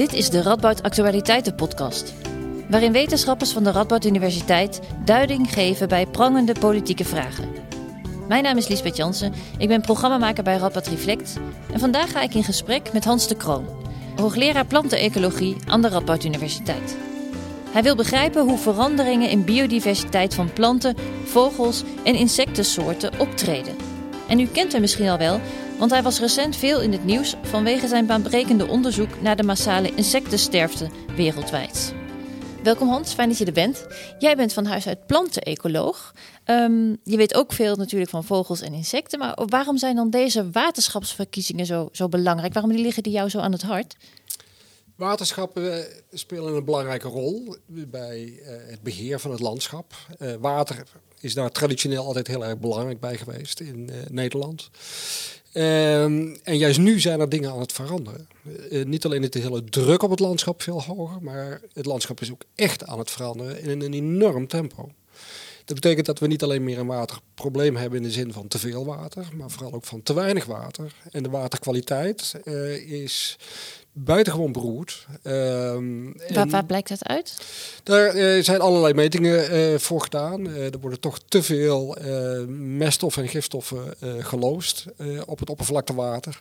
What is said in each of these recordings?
Dit is de Radboud Actualiteiten podcast. Waarin wetenschappers van de Radboud Universiteit duiding geven bij prangende politieke vragen. Mijn naam is Liesbeth Jansen, ik ben programmamaker bij Radboud Reflect. En vandaag ga ik in gesprek met Hans de Kroon, hoogleraar plantenecologie aan de Radboud Universiteit. Hij wil begrijpen hoe veranderingen in biodiversiteit van planten, vogels en insectensoorten optreden. En u kent hem misschien al wel, want hij was recent veel in het nieuws vanwege zijn baanbrekende onderzoek naar de massale insectensterfte wereldwijd. Welkom Hans, fijn dat je er bent. Jij bent van huis uit plantenecoloog. Um, je weet ook veel natuurlijk van vogels en insecten, maar waarom zijn dan deze waterschapsverkiezingen zo, zo belangrijk? Waarom liggen die jou zo aan het hart? Waterschappen eh, spelen een belangrijke rol bij uh, het beheer van het landschap. Uh, water is daar traditioneel altijd heel erg belangrijk bij geweest in Nederland. Um, en juist nu zijn er dingen aan het veranderen. Uh, niet alleen het hele druk op het landschap veel hoger, maar het landschap is ook echt aan het veranderen in een enorm tempo. Dat betekent dat we niet alleen meer een waterprobleem hebben in de zin van te veel water, maar vooral ook van te weinig water. En de waterkwaliteit uh, is buitengewoon beroerd. Um, waar, waar, blijkt dat uit? Daar uh, zijn allerlei metingen uh, voor gedaan. Uh, er worden toch te veel meststoffen en gifstoffen geloosd op het oppervlaktewater.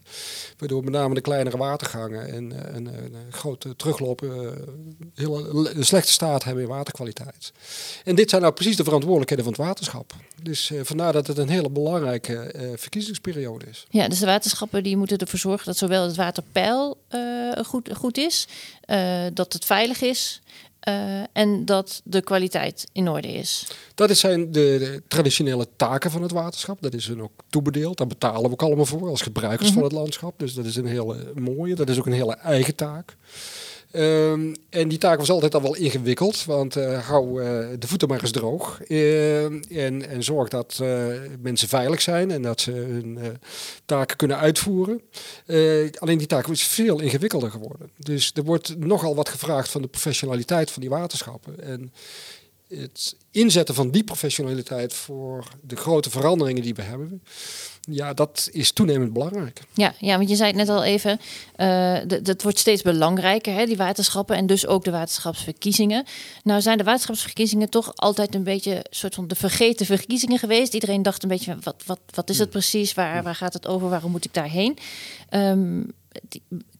Waardoor met name de kleinere watergangen en een grote teruglopen heel een slechte staat hebben in waterkwaliteit. En dit zijn nou precies de verantwoordelijkheden van het waterschap. Dus vandaar dat het een hele belangrijke verkiezingsperiode is. Ja, dus de waterschappen die moeten ervoor zorgen dat zowel het waterpeil goed, goed is, uh, dat het veilig is. Uh, en dat de kwaliteit in orde is. Dat zijn de, de, traditionele taken van het waterschap. Dat is hun ook toebedeeld. Daar betalen we ook allemaal voor als gebruikers mm -hmm. van het landschap. Dus dat is een hele mooie. Dat is ook een hele eigen taak. Um, en die taak was altijd al wel ingewikkeld, want hou uh, de voeten maar eens droog. Uh, en, en zorg dat mensen veilig zijn en dat ze hun taken kunnen uitvoeren. alleen die taak is veel ingewikkelder geworden. Dus er wordt nogal wat gevraagd van de professionaliteit van die waterschappen. En het inzetten van die professionaliteit voor de grote veranderingen die we hebben, ja, dat is toenemend belangrijk. Ja, ja want je zei het net al even, uh, dat wordt steeds belangrijker, hè, die waterschappen en dus ook de waterschapsverkiezingen. Nou zijn de waterschapsverkiezingen toch altijd een beetje soort van de vergeten verkiezingen geweest. Iedereen dacht een beetje, wat, wat, wat is het precies, waar, waar gaat het over, waarom moet ik daarheen? Um,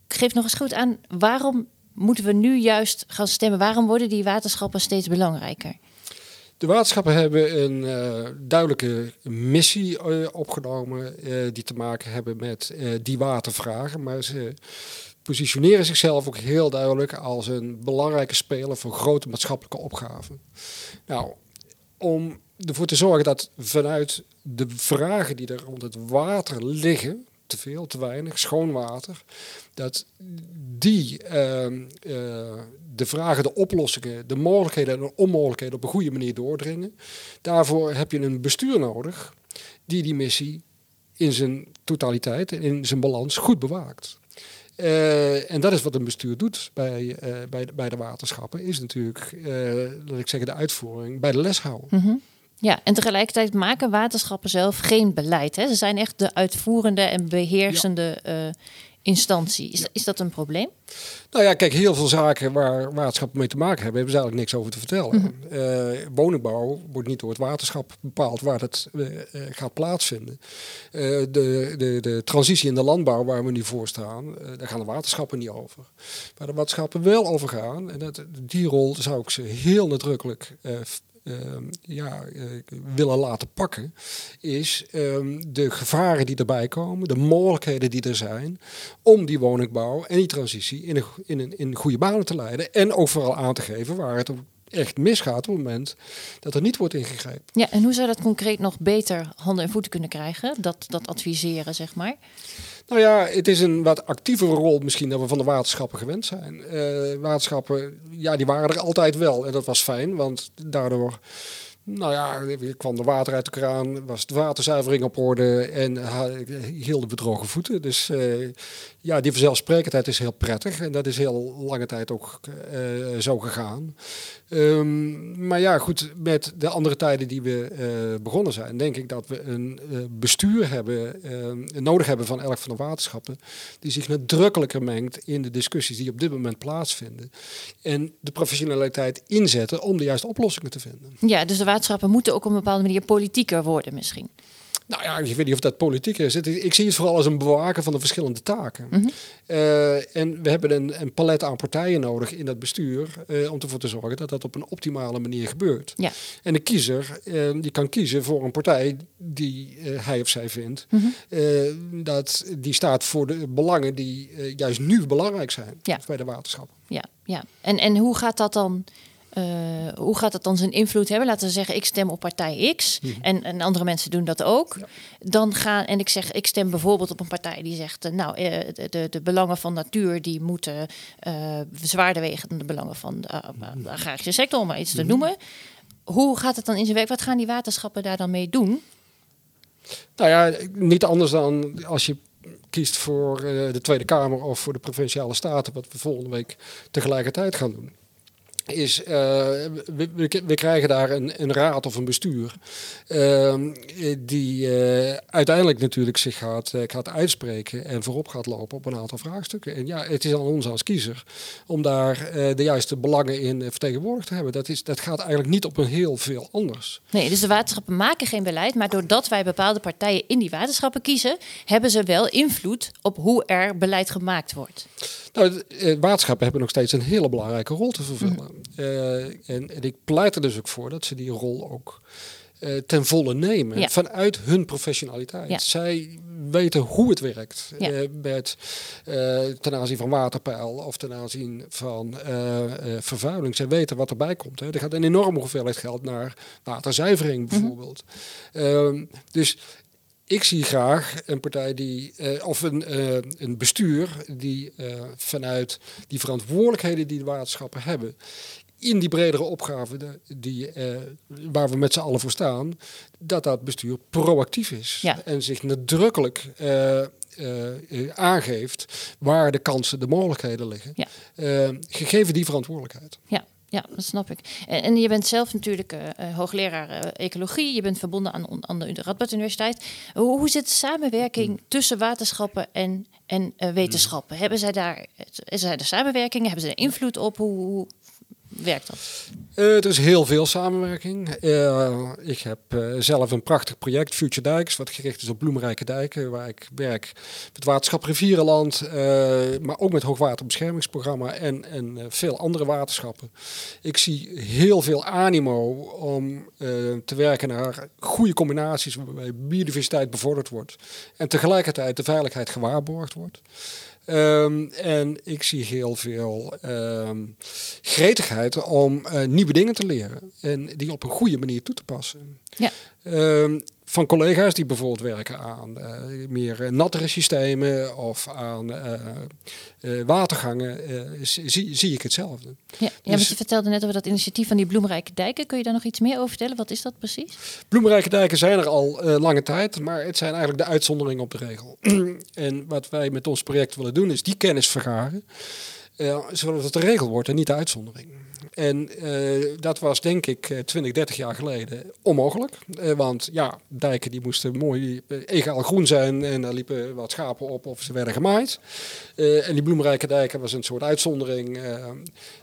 geef nog eens goed aan, waarom moeten we nu juist gaan stemmen? Waarom worden die waterschappen steeds belangrijker? De waterschappen hebben een uh, duidelijke missie uh, opgenomen uh, die te maken hebben met die watervragen. Maar ze positioneren zichzelf ook heel duidelijk als een belangrijke speler voor grote maatschappelijke opgaven. Nou, om ervoor te zorgen dat vanuit de vragen die er rond het water liggen, te veel, te weinig, schoon water, dat die uh, uh, de vragen, de oplossingen, de mogelijkheden en de onmogelijkheden op een goede manier doordringen. Daarvoor heb je een bestuur nodig die die missie in zijn totaliteit en in zijn balans goed bewaakt. Uh, en dat is wat een bestuur doet bij, uh, bij, de, bij de waterschappen, is natuurlijk, uh, laat ik zeggen, de uitvoering bij de les houden. -hmm. Ja, en tegelijkertijd maken waterschappen zelf geen beleid. Hè? Ze zijn echt de uitvoerende en beheersende ja instantie. Is, is dat een probleem? Nou ja, kijk, heel veel zaken waar waterschappen mee te maken hebben, hebben ze eigenlijk niks over te vertellen. Mm -hmm. uh, woningbouw wordt niet door het waterschap bepaald waar het uh, gaat plaatsvinden. Uh, de, de, de transitie in de landbouw waar we nu voor staan, daar gaan de waterschappen niet over. Waar de waterschappen wel over gaan, en dat, die rol zou ik ze heel nadrukkelijk ja, uh, willen laten pakken, is um, de gevaren die erbij komen, de mogelijkheden die er zijn om die woningbouw en die transitie in een, in een, in goede banen te leiden. En ook vooral aan te geven waar het echt misgaat op het moment dat er niet wordt ingegrepen. Ja, en hoe zou dat concreet nog beter handen en voeten kunnen krijgen? Dat, dat adviseren, zeg maar? Nou ja, het is een wat actievere rol misschien dan we van de waterschappen gewend zijn. Uh, waterschappen, ja, die waren er altijd wel en dat was fijn, want daardoor Nou ja, er kwam er water uit de kraan, was de waterzuivering op orde en hielden we droge voeten. Dus uh, ja, die vanzelfsprekendheid is heel prettig en dat is heel lange tijd ook uh, zo gegaan. Um, maar ja, goed, met de andere tijden die we uh, begonnen zijn, denk ik dat we een bestuur hebben, nodig hebben van elk van de waterschappen, die zich nadrukkelijker mengt in de discussies die op dit moment plaatsvinden. En de professionaliteit inzetten om de juiste oplossingen te vinden. Ja, dus de waterschappen moeten ook op een bepaalde manier politieker worden misschien. Nou ja, ik weet niet of dat politiek is. Ik zie het vooral als een bewaken van de verschillende taken. Mhm. Eh, en we hebben een, een, palet aan partijen nodig in dat bestuur uh, om ervoor te zorgen dat dat op een optimale manier gebeurt. Ja. En de kiezer uh, die kan kiezen voor een partij die hij of zij vindt mhm. dat die staat voor de belangen die juist nu belangrijk zijn ja. bij de waterschappen. Ja, ja. En, en hoe gaat dat dan? Uh, hoe gaat het dan zijn invloed hebben? Laten we zeggen, ik stem op partij X mhm. en, en, andere mensen doen dat ook. Dan gaan, en ik zeg, ik stem bijvoorbeeld op een partij die zegt, uh, nou, uh, de, de belangen van natuur die moeten zwaarder wegen dan de belangen van de, de agrarische sector, om maar iets te mhm. noemen. Hoe gaat het dan in zijn werk? Wat gaan die waterschappen daar dan mee doen? Nou ja, niet anders dan als je kiest voor de Tweede Kamer of voor de provinciale staten, wat we volgende week tegelijkertijd gaan doen is, uh, we, we, krijgen daar een, een, raad of een bestuur uh, die uh, uiteindelijk natuurlijk zich gaat, uh, gaat uitspreken en voorop gaat lopen op een aantal vraagstukken. En ja, het is aan ons als kiezer om daar de juiste belangen in vertegenwoordigd te hebben. Dat, is, dat gaat eigenlijk niet op een heel veel anders. Nee, dus de waterschappen maken geen beleid, maar doordat wij bepaalde partijen in die waterschappen kiezen, hebben ze wel invloed op hoe er beleid gemaakt wordt. Nou, waterschappen hebben nog steeds een hele belangrijke rol te vervullen. Mhm. Eh, en, en, ik pleit er dus ook voor dat ze die rol ook uh, ten volle nemen. Vanuit hun professionaliteit. Zij weten hoe het werkt. Ja. Uh, met, ten aanzien van waterpeil of ten aanzien van vervuiling. Zij weten wat erbij komt. Hè. Er gaat een enorme hoeveelheid geld naar waterzuivering mhm. bijvoorbeeld. Ehm, dus ik zie graag een partij die, uh, of een, uh, een bestuur die uh, vanuit die verantwoordelijkheden die de waterschappen hebben, in die bredere opgave die, waar we met z'n allen voor staan, dat dat bestuur proactief is ja. en zich nadrukkelijk aangeeft waar de kansen, de mogelijkheden liggen, ja. gegeven die verantwoordelijkheid. Ja. Ja, dat snap ik. En, en je bent zelf natuurlijk hoogleraar ecologie. Je bent verbonden aan, aan de Radboud Universiteit. Hoe, hoe zit de samenwerking tussen waterschappen en, en wetenschappen? Hebben zij daar, is er de samenwerking? Hebben ze er invloed op? Hoe, hoe werkt dat? Uh, er is heel veel samenwerking. Uh, ik heb uh, zelf een prachtig project, Future Dijks, wat gericht is op bloemrijke dijken, waar ik werk met waterschap Rivierenland, maar ook met hoogwaterbeschermingsprogramma en, en veel andere waterschappen. Ik zie heel veel animo om te werken naar goede combinaties waarbij biodiversiteit bevorderd wordt en tegelijkertijd de veiligheid gewaarborgd wordt. Um, en ik zie heel veel um, gretigheid om uh, nieuwe dingen te leren en die op een goede manier toe te passen. Ja. Um, van collega's die bijvoorbeeld werken aan uh, meer uh, nattere systemen of aan uh, watergangen, zie, zie ik hetzelfde. Ja, ja dus, je vertelde net over dat initiatief van die bloemrijke dijken. Kun je daar nog iets meer over vertellen? Wat is dat precies? Bloemrijke dijken zijn er al lange tijd, maar het zijn eigenlijk de uitzonderingen op de regel. en wat wij met ons project willen doen, is die kennis vergaren, zodat het de regel wordt en niet de uitzondering. En uh, dat was denk ik 20, eh, 30 jaar geleden onmogelijk. Uh, want ja, dijken die moesten mooi egaal groen zijn en daar liepen wat schapen op of ze werden gemaaid. En die bloemrijke dijken was een soort uitzondering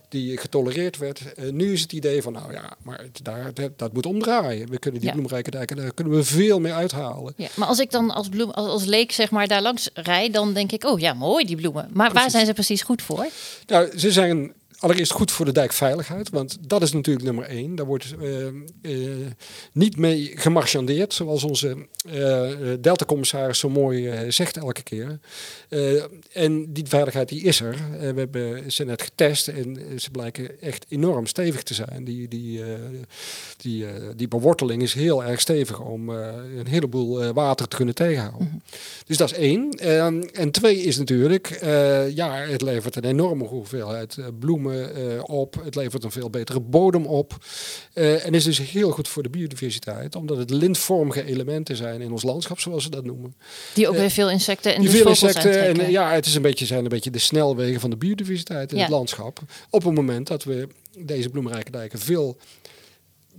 die getolereerd werd. nu is het idee van, nou ja, maar daar, dat, moet omdraaien. We kunnen die bloemrijke dijken, daar kunnen we veel meer uithalen. Ja, maar als ik dan als, bloem, als, als leek zeg maar daar langs rijd, dan denk ik, oh ja, mooi die bloemen. Maar waar zijn ze precies goed voor? Nou, ze zijn allereerst goed voor de dijkveiligheid, want dat is natuurlijk nummer één. Daar wordt uh, uh, niet mee gemarchandeerd, zoals onze uh, Delta-commissaris zo mooi zegt elke keer. en die veiligheid die is er. we hebben ze net getest en ze blijken echt enorm stevig te zijn. Die, die, die, die beworteling is heel erg stevig om een heleboel water te kunnen tegenhouden. Mhm. Dus dat is één. en twee is natuurlijk, ja, het levert een enorme hoeveelheid bloemen eh, op. Het levert een veel betere bodem op. Uh, en is dus heel goed voor de biodiversiteit, omdat het lintvormige elementen zijn in ons landschap, zoals ze dat noemen. Die ook weer veel insecten en die dus veel insecten en ja, het is een beetje, zijn een beetje de snelwegen van de biodiversiteit in het landschap. Op het moment dat we deze bloemrijke dijken veel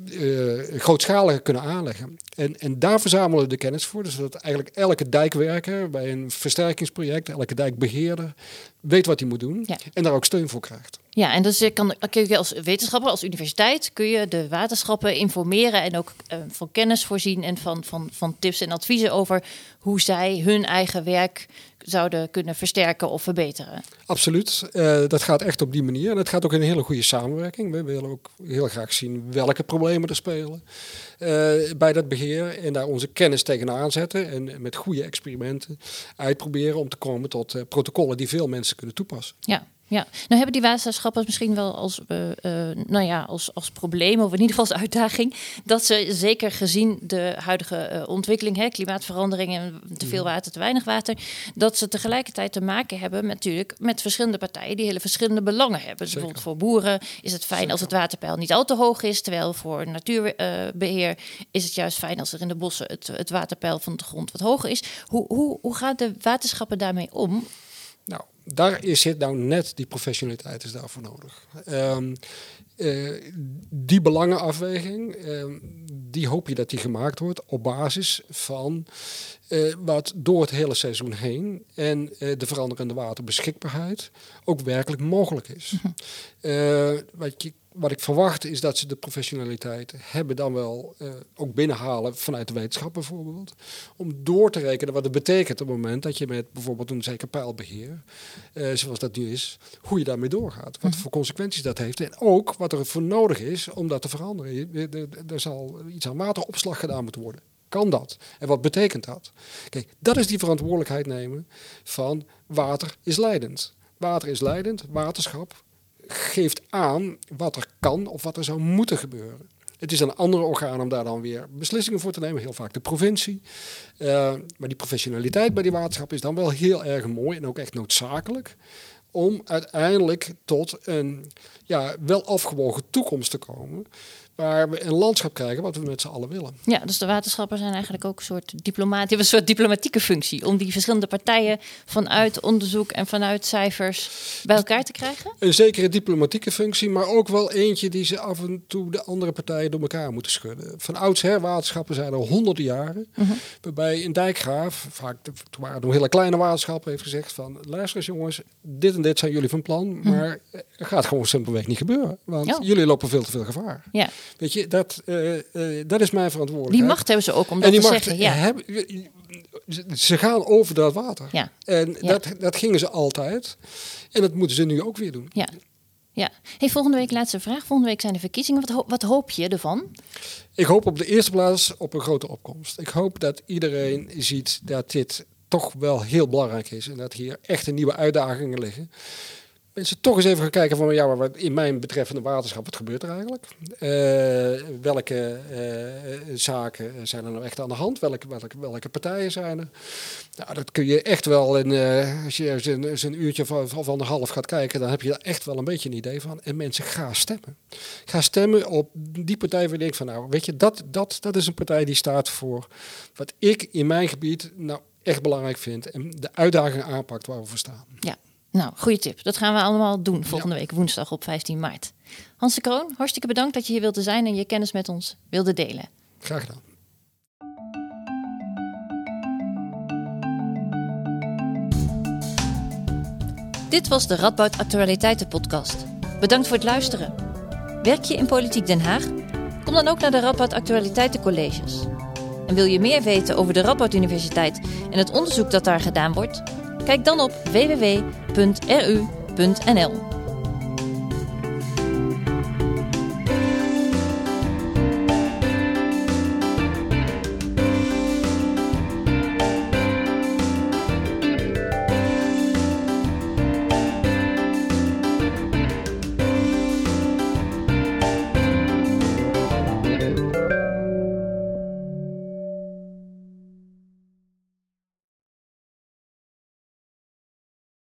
uh, grootschaliger kunnen aanleggen. En, en daar verzamelen we de kennis voor. Dus dat eigenlijk elke dijkwerker bij een versterkingsproject, elke dijkbeheerder, weet wat hij moet doen en daar ook steun voor krijgt. Ja, en dus kan, kun je als wetenschapper, als universiteit, kun je de waterschappen informeren en ook uh, van kennis voorzien en van, van, van tips en adviezen over hoe zij hun eigen werk zouden kunnen versterken of verbeteren. Absoluut. Uh, dat gaat echt op die manier. En het gaat ook in een hele goede samenwerking. We willen ook heel graag zien welke problemen er spelen uh, bij dat beheer. En daar onze kennis tegenaan zetten. En met goede experimenten uitproberen om te komen tot protocollen die veel mensen kunnen toepassen. Ja, ja, nou hebben die waterschappen misschien wel als, uh, nou ja, als, als probleem, of in ieder geval als uitdaging, dat ze zeker gezien de huidige uh, ontwikkeling, hè, klimaatverandering en te veel water, te weinig water, dat ze tegelijkertijd te maken hebben met, natuurlijk met verschillende partijen die hele verschillende belangen hebben. Dus bijvoorbeeld voor boeren is het fijn als het waterpeil niet al te hoog is, terwijl voor natuurbeheer is het juist fijn als er in de bossen het, het waterpeil van de grond wat hoger is. Hoe, hoe, hoe gaan de waterschappen daarmee om? Nou, daar is, nou net die professionaliteit is daarvoor nodig. Um, uh, die belangenafweging, uh, die hoop je dat die gemaakt wordt op basis van uh, wat door het hele seizoen heen en de veranderende waterbeschikbaarheid ook werkelijk mogelijk is. Mhm. wat je wat ik verwacht is dat ze de professionaliteit hebben dan wel ook binnenhalen vanuit de wetenschap bijvoorbeeld. Om door te rekenen wat het betekent op het moment dat je met bijvoorbeeld een zeker pijlbeheer, zoals dat nu is, hoe je daarmee doorgaat. Wat mhm. voor consequenties dat heeft. En ook wat er voor nodig is om dat te veranderen. Er zal iets aan wateropslag gedaan moeten worden. Kan dat? En wat betekent dat? Kijk, dat is die verantwoordelijkheid nemen van water is leidend. Water is leidend, waterschap geeft aan wat er kan of wat er zou moeten gebeuren. Het is een andere orgaan om daar dan weer beslissingen voor te nemen, heel vaak de provincie. Uh, maar die professionaliteit bij die waterschap is dan wel heel erg mooi en ook echt noodzakelijk om uiteindelijk tot een ja, wel afgewogen toekomst te komen waar we een landschap krijgen wat we met z'n allen willen. Ja, dus de waterschappen zijn eigenlijk ook een soort diplomaat, hebben een soort diplomatieke functie om die verschillende partijen vanuit onderzoek en vanuit cijfers bij elkaar te krijgen. Een zekere diplomatieke functie, maar ook wel eentje die ze af en toe de andere partijen door elkaar moeten schudden. Van oudsher waterschappen zijn er honderden jaren, uh waarbij een dijkgraaf, vaak de, toen waren hele kleine waterschappen, heeft gezegd van luister eens jongens, dit en dit zijn jullie van plan, mhm. maar het gaat gewoon simpelweg niet gebeuren, want jullie lopen veel te veel gevaar. Ja. Weet je, dat, uh, uh, dat is mijn verantwoordelijkheid. Die macht hebben ze ook om dat te zeggen. Ja. Ze gaan over dat water. Ja. En Dat, dat gingen ze altijd. En dat moeten ze nu ook weer doen. Ja. Ja. Hey, volgende week laatste vraag. Volgende week zijn de verkiezingen. Wat, wat hoop je ervan? Ik hoop op de eerste plaats op een grote opkomst. Ik hoop dat iedereen ziet dat dit toch wel heel belangrijk is. En dat hier echt een nieuwe uitdagingen liggen mensen toch eens even gaan kijken van ja, wat in mijn betreffende waterschap, wat gebeurt er eigenlijk? Uh, welke uh, zaken zijn er nou echt aan de hand? Welke, welke, partijen zijn er? Nou, dat kun je echt wel, in, als je eens een, uurtje van, van anderhalf gaat kijken, dan heb je daar echt wel een beetje een idee van. En mensen gaan stemmen. Ga stemmen op die partij waar je denkt van nou, weet je, dat, dat, dat is een partij die staat voor wat ik in mijn gebied nou echt belangrijk vind. En de uitdagingen aanpakt waar we voor staan. Ja, nou, goede tip. Dat gaan we allemaal doen volgende week woensdag op 15 maart. Hans de Kroon, hartstikke bedankt dat je hier wilde zijn en je kennis met ons wilde delen. Graag gedaan. Dit was de Radboud Actualiteiten podcast. Bedankt voor het luisteren. Werk je in Politiek Den Haag? Kom dan ook naar de Radboud Actualiteiten Colleges. En wil je meer weten over de Radboud Universiteit en het onderzoek dat daar gedaan wordt? Kijk dan op www.ru.nl.